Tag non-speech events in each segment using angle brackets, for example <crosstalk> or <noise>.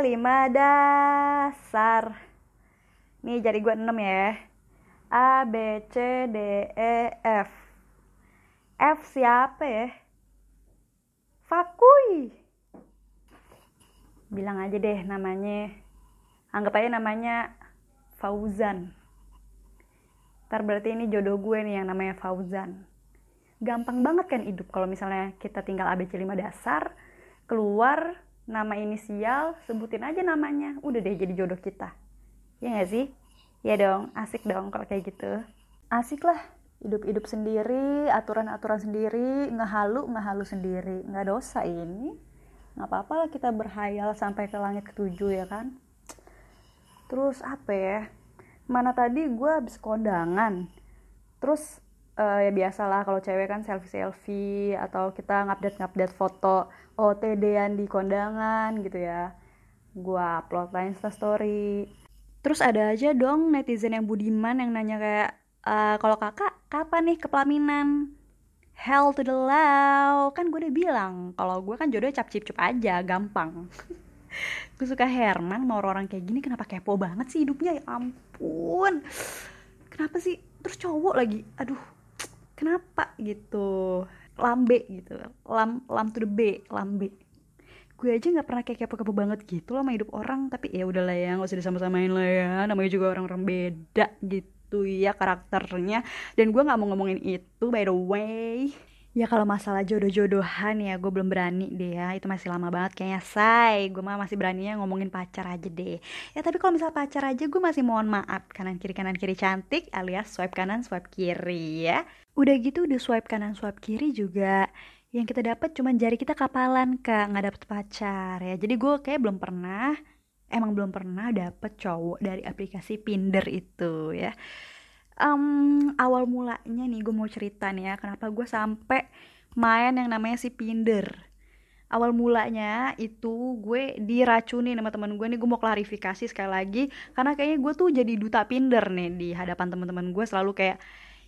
5 dasar. Nih jari gue 6 ya. A, B, C, D, E, F. F siapa ya? Fakui. Bilang aja deh namanya. Anggap aja namanya Fauzan. Ntar berarti ini jodoh gue nih yang namanya Fauzan. Gampang banget kan hidup kalau misalnya kita tinggal ABC 5 dasar, keluar nama inisial, sebutin aja namanya. Udah deh jadi jodoh kita. Ya gak sih? Ya dong, asik dong kalau kayak gitu. Asik lah, hidup-hidup sendiri, aturan-aturan sendiri, ngehalu, ngehalu sendiri. Nggak dosa ini. Nggak apa-apa lah kita berhayal sampai ke langit ketujuh ya kan. Terus apa ya? Mana tadi gue habis kondangan. Terus uh, ya biasalah kalau cewek kan selfie selfie atau kita ngupdate ngupdate foto OTD-an di kondangan gitu ya. Gue upload lah insta story. Terus ada aja dong netizen yang budiman yang nanya kayak uh, kalau kakak kapan nih kepelaminan hell to the low kan gue udah bilang kalau gue kan jodohnya cap cip cup aja gampang. <laughs> Gue suka Herman mau orang, orang kayak gini kenapa kepo banget sih hidupnya? Ya ampun. Kenapa sih? Terus cowok lagi aduh kenapa gitu? Lambe gitu. Lam lam to the b lambe. Gue aja nggak pernah kayak kepo-kepo banget gitu loh sama hidup orang tapi ya udahlah ya nggak usah disama-samain lah ya. Namanya juga orang-orang beda gitu ya karakternya. Dan gue nggak mau ngomongin itu by the way. Ya kalau masalah jodoh-jodohan ya gue belum berani deh ya. Itu masih lama banget kayaknya. Say Gue mah masih beraninya ngomongin pacar aja deh. Ya tapi kalau misal pacar aja gue masih mohon maaf Kanan kiri kanan kiri cantik alias swipe kanan swipe kiri ya Udah gitu udah swipe kanan swipe kiri juga. Yang kita dapat cuma jari kita kapalan kak. Nggak dapet pacar ya. Jadi gue kayak belum pernah emang belum pernah dapet cowok dari aplikasi Pinder itu ya. Um, awal mulanya nih gue mau cerita nih ya kenapa gue sampai main yang namanya si Pinder. Awal mulanya itu gue diracuni sama teman gue nih gue mau klarifikasi sekali lagi karena kayaknya gue tuh jadi duta Pinder nih di hadapan teman-teman gue selalu kayak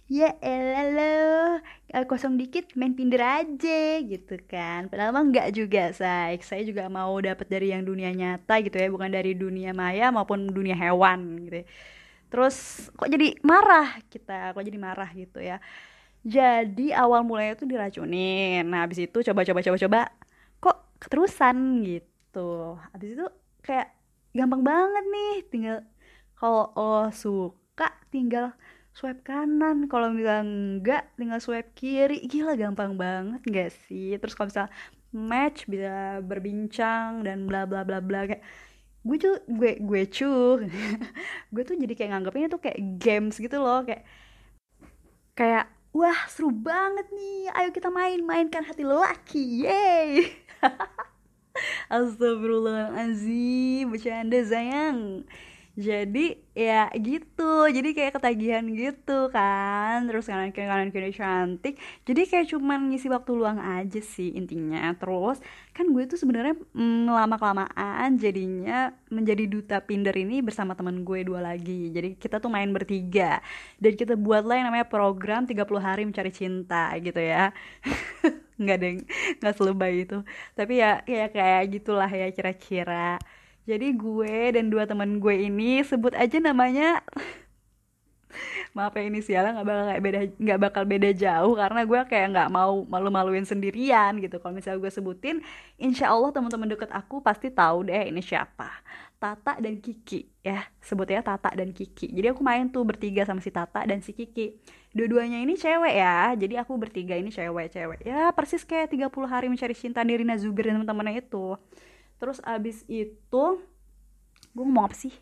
ya elah lo kosong dikit main Tinder aja gitu kan. Padahal mah nggak juga say saya juga mau dapat dari yang dunia nyata gitu ya bukan dari dunia maya maupun dunia hewan gitu ya. terus kok jadi marah kita kok jadi marah gitu ya. Jadi awal mulanya tuh diracunin. Nah habis itu coba coba coba coba kok keterusan gitu. Habis itu kayak gampang banget nih tinggal kalau lo suka tinggal swipe kanan kalau bilang enggak tinggal swipe kiri. Gila gampang banget gak sih? Terus kalau misal match bisa berbincang dan bla bla bla bla. Kayak gue tuh gue gue cuh. <laughs> Gue tuh jadi kayak nganggapnya tuh kayak games gitu loh. Kayak kayak wah seru banget nih. Ayo kita main mainkan hati lelaki. Yeay. <laughs> Astagfirullahaladzim Bercanda sayang jadi ya gitu. Jadi kayak ketagihan gitu kan. Terus kanan kiri kanan kiri cantik. Jadi kayak cuman ngisi waktu luang aja sih intinya. Terus kan gue tuh sebenarnya mm, lama kelamaan jadinya menjadi duta pinder ini bersama teman gue dua lagi. Jadi kita tuh main bertiga. Dan kita buatlah yang namanya program 30 hari mencari cinta gitu ya. <laughs> Nggak deng nggak selebay itu. Tapi ya kayak kayak gitulah ya kira-kira jadi gue dan dua teman gue ini sebut aja namanya <laughs> maaf ya inisialnya nggak bakal beda nggak bakal beda jauh karena gue kayak nggak mau malu-maluin sendirian gitu. Kalau misalnya gue sebutin insya Allah teman-teman deket aku pasti tahu deh ini siapa. Tata dan Kiki ya sebutnya Tata dan Kiki. Jadi aku main tuh bertiga sama si Tata dan si Kiki. Dua-duanya ini cewek ya jadi aku bertiga ini cewek-cewek. Ya persis kayak 30 hari mencari cinta Nirina Zuber dan teman-temannya itu terus abis itu gue ngomong apa sih?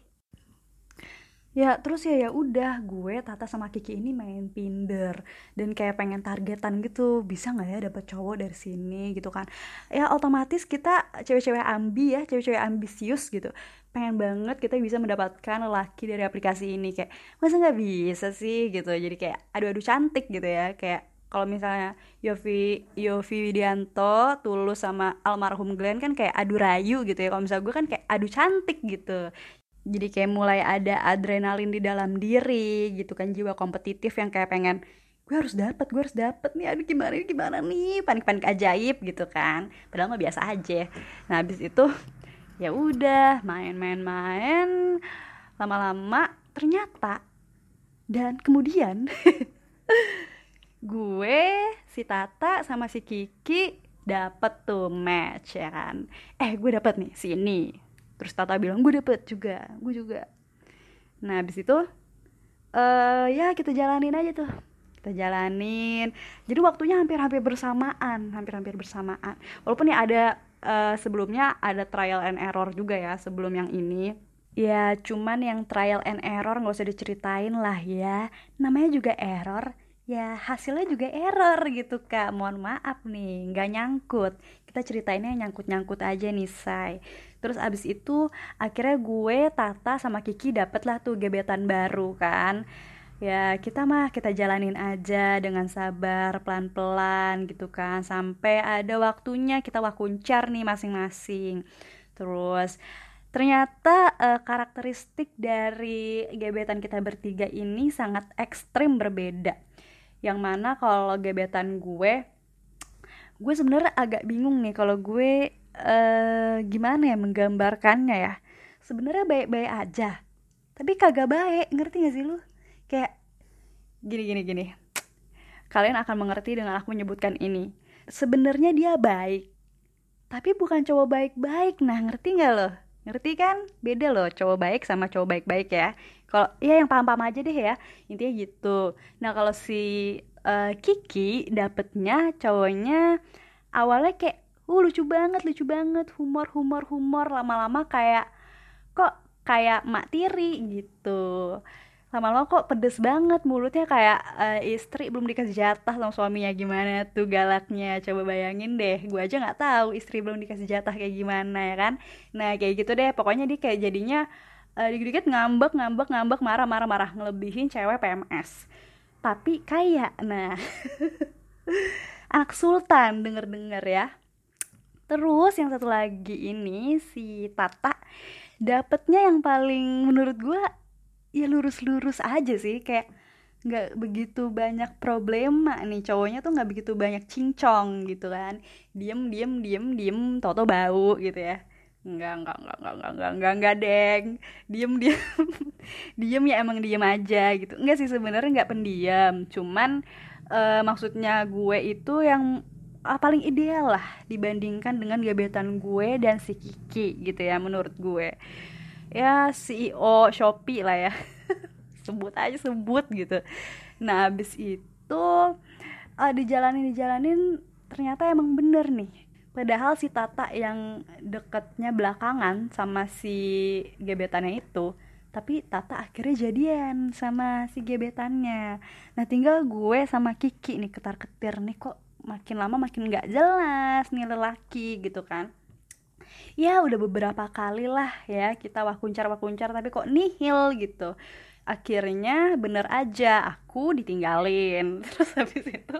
Ya terus ya ya udah gue Tata sama Kiki ini main Tinder dan kayak pengen targetan gitu bisa nggak ya dapet cowok dari sini gitu kan? Ya otomatis kita cewek-cewek ambi ya cewek-cewek ambisius gitu. Pengen banget kita bisa mendapatkan laki dari aplikasi ini. Kayak masa nggak bisa sih? Gitu. Jadi kayak adu-adu cantik gitu ya. Kayak kalau misalnya Yofi Yofi Widianto tulus sama almarhum Glenn kan kayak adu rayu gitu ya. Kalau misalnya gue kan kayak adu cantik gitu. Jadi kayak mulai ada adrenalin di dalam diri gitu kan jiwa kompetitif yang kayak pengen gue harus dapat gue harus dapat nih aduh gimana nih gimana nih? Panik panik ajaib gitu kan. Padahal mah biasa aja. Nah habis itu ya udah main-main-main lama-lama ternyata dan kemudian <laughs> gue si Tata sama si Kiki dapet tuh match ya kan? Eh gue dapet nih sini terus Tata bilang gue dapet juga gue juga. Nah abis itu uh, ya kita jalanin aja tuh. Kita jalanin. Jadi waktunya hampir-hampir bersamaan hampir-hampir bersamaan. Walaupun ya ada uh, sebelumnya ada trial and error juga ya sebelum yang ini. Ya cuman yang trial and error nggak usah diceritain lah ya. Namanya juga error ya hasilnya juga error gitu kak. Mohon maaf nih nggak nyangkut. Kita ceritainnya nyangkut-nyangkut aja nih say. Terus abis itu akhirnya gue Tata sama Kiki dapet lah tuh gebetan baru kan. Ya kita mah kita jalanin aja dengan sabar pelan-pelan gitu kan. Sampai ada waktunya kita wakuncar nih masing-masing. Terus ternyata uh, karakteristik dari gebetan kita bertiga ini sangat ekstrim berbeda yang mana kalau gebetan gue gue sebenarnya agak bingung nih kalau gue uh, gimana ya menggambarkannya ya. Sebenarnya baik-baik aja tapi kagak baik ngerti gak sih lu? Kayak gini gini gini. Kalian akan mengerti dengan aku menyebutkan ini. Sebenarnya dia baik tapi bukan cowok baik-baik. Nah ngerti nggak lo ngerti kan? Beda loh cowok baik sama cowok baik-baik ya. Kalau ya yang paham-paham aja deh ya. Intinya gitu. Nah kalau si uh, Kiki dapetnya cowoknya awalnya kayak uh lucu banget lucu banget humor humor humor. Lama-lama kayak kok kayak mak tiri? Gitu lama-lama kok pedes banget mulutnya kayak uh, istri belum dikasih jatah sama suaminya. Gimana tuh galaknya? Coba bayangin deh gue aja nggak tahu istri belum dikasih jatah kayak gimana ya kan? Nah kayak gitu deh. Pokoknya dia kayak jadinya uh, dikit-dikit ngambek ngambek ngambek marah marah marah. Ngelebihin cewek PMS tapi kayak nah <laughs> anak sultan denger denger ya. Terus yang satu lagi ini si Tata dapetnya yang paling menurut gue ya lurus-lurus aja sih kayak nggak begitu banyak problema nih. Cowoknya tuh nggak begitu banyak cincong gitu kan. Diem diem diem diem toto bau gitu ya. Nggak nggak nggak nggak nggak nggak nggak nggak deng. Diem <laughs> diem. Diem ya emang diem aja gitu. Enggak sih sebenarnya nggak pendiam. Cuman uh, maksudnya gue itu yang uh, paling ideal lah dibandingkan dengan gebetan gue dan si Kiki gitu ya menurut gue ya CEO Shopee lah ya. <laughs> Sebut aja sebut gitu. Nah abis itu uh, dijalanin dijalanin ternyata emang bener nih. Padahal si Tata yang deketnya belakangan sama si gebetannya itu tapi Tata akhirnya jadian sama si gebetannya. Nah tinggal gue sama Kiki nih ketar ketir nih kok makin lama makin nggak jelas nih lelaki gitu kan ya udah beberapa kali lah ya kita wakuncar wakuncar tapi kok nihil gitu. Akhirnya bener aja aku ditinggalin. <laughs> Terus habis itu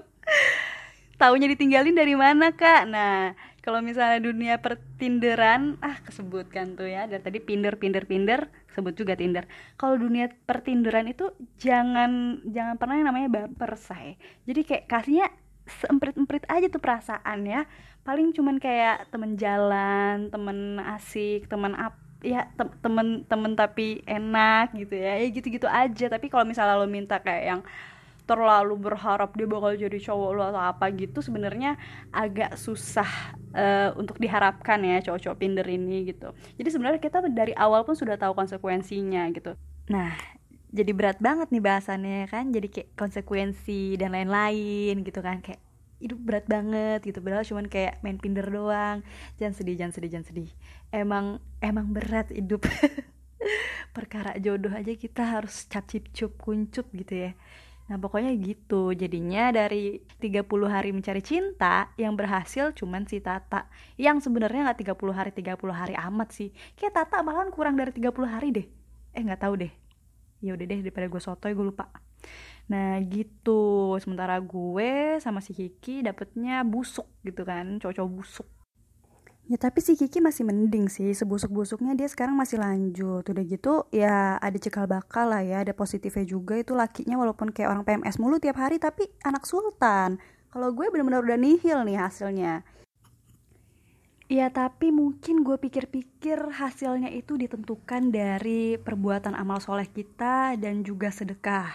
taunya ditinggalin dari mana kak? Nah kalau misalnya dunia pertinderan ah kesebutkan tuh ya. Dari tadi pinder pinder pinder sebut juga tinder. Kalau dunia pertinderan itu jangan jangan pernah yang namanya baper say. Jadi kayak kasihnya seemprit-emprit aja tuh perasaan ya paling cuman kayak temen jalan temen asik temen apa ya te temen temen tapi enak gitu ya. Ya gitu-gitu aja. Tapi kalau misalnya lo minta kayak yang terlalu berharap dia bakal jadi cowok lo atau apa gitu sebenarnya agak susah uh, untuk diharapkan ya cowok-cowok pinder ini gitu. Jadi sebenarnya kita dari awal pun sudah tahu konsekuensinya gitu. Nah jadi berat banget nih bahasannya kan. Jadi kayak konsekuensi dan lain-lain gitu kan. Kayak hidup berat banget gitu. Padahal cuman kayak main pinder doang. Jangan sedih jangan sedih jangan sedih. Emang emang berat hidup. <laughs> Perkara jodoh aja kita harus cap cip cup kuncup gitu ya. Nah pokoknya gitu. Jadinya dari 30 hari mencari cinta yang berhasil cuman si Tata. Yang sebenarnya nggak 30 hari 30 hari amat sih. Kayak Tata malahan kurang dari 30 hari deh. Eh nggak tahu deh. Ya udah deh daripada gue sotoy gue lupa Nah gitu, sementara gue sama si Kiki dapetnya busuk gitu kan, cowok-cowok busuk. Ya tapi si Kiki masih mending sih, sebusuk-busuknya dia sekarang masih lanjut. Udah gitu ya ada cekal bakal lah ya, ada positifnya juga itu lakinya walaupun kayak orang PMS mulu tiap hari tapi anak sultan. Kalau gue bener-bener udah nihil nih hasilnya. Ya tapi mungkin gue pikir-pikir hasilnya itu ditentukan dari perbuatan amal soleh kita dan juga sedekah.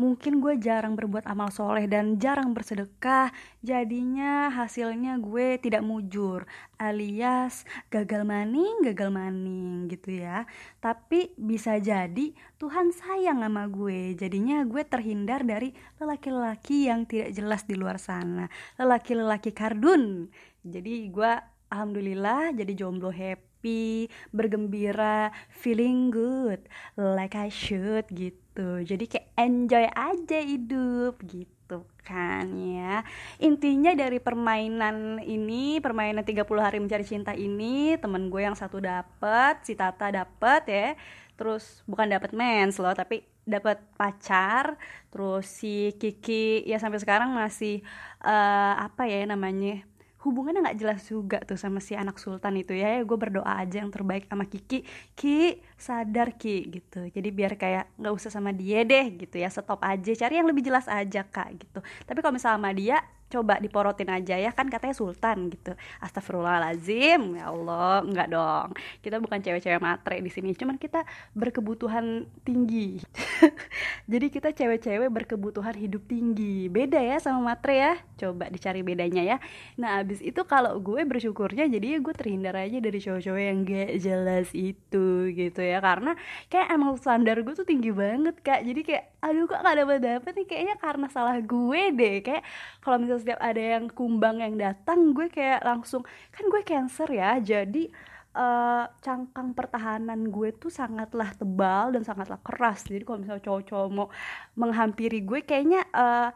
Mungkin gue jarang berbuat amal soleh dan jarang bersedekah Jadinya hasilnya gue tidak mujur alias gagal maning, gagal maning gitu ya. Tapi bisa jadi Tuhan sayang sama gue Jadinya gue terhindar dari lelaki-lelaki yang tidak jelas di luar sana. Lelaki-lelaki kardun. Jadi gue alhamdulillah jadi jomblo happy bergembira feeling good like I should gitu. Jadi kayak enjoy aja hidup gitu kan ya. Intinya dari permainan ini permainan 30 hari mencari cinta ini temen gue yang satu dapet si Tata dapet ya. Terus bukan dapet mens loh tapi dapat pacar. Terus si Kiki ya sampai sekarang masih uh, apa ya namanya hubungannya nggak jelas juga tuh sama si anak sultan itu ya, ya gue berdoa aja yang terbaik sama Kiki. Ki sadar Ki gitu. Jadi biar kayak nggak usah sama dia deh gitu ya. Stop aja cari yang lebih jelas aja kak gitu. Tapi kalau misalnya sama dia coba diporotin aja ya kan katanya sultan gitu. Astagfirullahalazim ya Allah enggak dong. Kita bukan cewek-cewek matre di sini cuman kita berkebutuhan tinggi. <laughs> Jadi kita cewek-cewek berkebutuhan hidup tinggi. Beda ya sama matre ya. Coba dicari bedanya ya. Nah abis itu kalau gue bersyukurnya jadi gue terhindar aja dari cowok-cowok yang gak jelas itu gitu ya. Karena kayak emang standar gue tuh tinggi banget kak. Jadi kayak aduh kok gak dapet dapet nih? Kayaknya karena salah gue deh. Kayak kalau misalnya setiap ada yang kumbang yang datang gue kayak langsung kan gue cancer ya jadi uh, cangkang pertahanan gue tuh sangatlah tebal dan sangatlah keras. Jadi kalau misalnya cowok-cowok mau menghampiri gue kayaknya uh,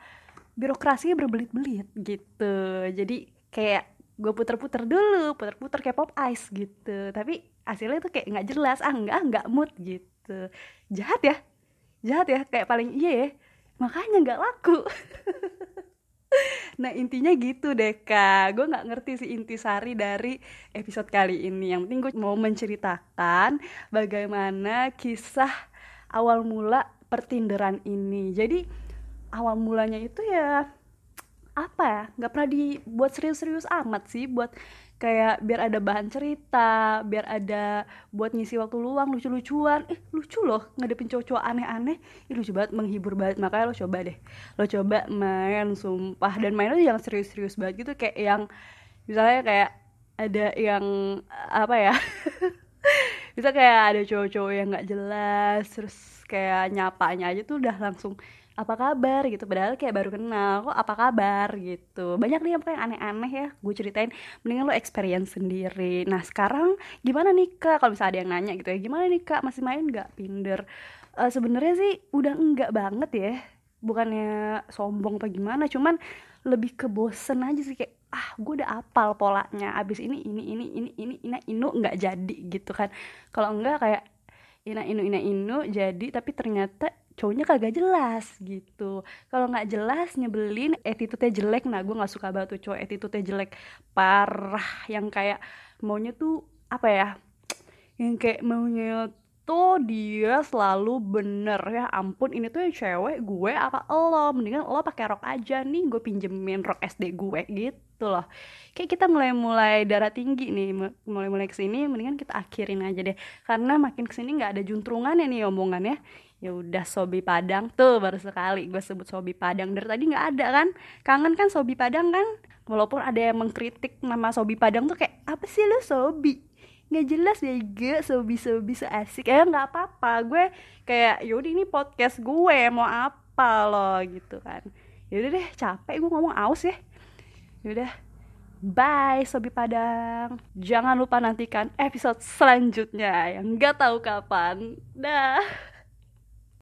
birokrasinya berbelit-belit gitu. Jadi kayak gue puter-puter dulu puter-puter kayak pop ice gitu. Tapi hasilnya tuh kayak nggak jelas ah nggak nggak mood gitu. Jahat ya jahat ya kayak paling iya ya. Makanya nggak laku <laughs> <laughs> nah intinya gitu deh kak. Gue nggak ngerti sih intisari dari episode kali ini. Yang penting gue mau menceritakan bagaimana kisah awal mula pertinderan ini. Jadi awal mulanya itu ya apa ya nggak pernah dibuat serius-serius amat sih buat kayak biar ada bahan cerita biar ada buat ngisi waktu luang lucu-lucuan. Eh lucu loh ngadepin cowok-cowok aneh-aneh. Ih, lucu banget menghibur banget. Makanya lo coba deh. Lo coba main sumpah. Dan mainnya yang serius-serius banget gitu kayak yang misalnya kayak ada yang apa ya <laughs> bisa kayak ada cowok-cowok yang nggak jelas terus kayak nyapanya aja tuh udah langsung apa kabar? gitu. Padahal kayak baru kenal kok apa kabar? gitu. Banyak nih apa yang aneh-aneh ya gue ceritain. Mendingan lo experience sendiri. Nah sekarang gimana nih kak? Kalau misalnya ada yang nanya gitu ya gimana nih kak? Masih main nggak? Pinder. Uh, sebenarnya sih udah enggak banget ya. Bukannya sombong apa gimana cuman lebih ke bosen aja sih. Kayak ah gue udah apal polanya. Abis ini ini ini ini ini ina inu nggak jadi gitu kan. Kalau enggak kayak ina inu ina inu jadi tapi ternyata cowoknya kagak jelas gitu. Kalau nggak jelas nyebelin attitude-nya jelek. Nah gue nggak suka banget tuh cowok attitude-nya jelek. Parah yang kayak maunya tuh apa ya yang kayak maunya tuh dia selalu bener. Ya ampun ini tuh yang cewek gue apa lo? Mendingan lo pakai rok aja nih gue pinjemin rok SD gue gitu loh. Kayak kita mulai mulai darah tinggi nih mulai mulai ke sini mendingan kita akhirin aja deh. Karena makin ke sini nggak ada juntrungannya nih omongannya ya udah Sobi Padang tuh baru sekali gue sebut Sobi Padang. Dari tadi nggak ada kan? Kangen kan Sobi Padang kan? Walaupun ada yang mengkritik nama Sobi Padang tuh kayak apa sih lu Sobi? Nggak jelas ya gue Sobi Sobi so asik ya nggak apa-apa. Gue kayak yaudah ini podcast gue mau apa lo? Gitu kan. Yaudah deh capek gue ngomong aus ya. Yaudah Bye Sobi Padang. Jangan lupa nantikan episode selanjutnya Yang nggak tahu kapan. Dah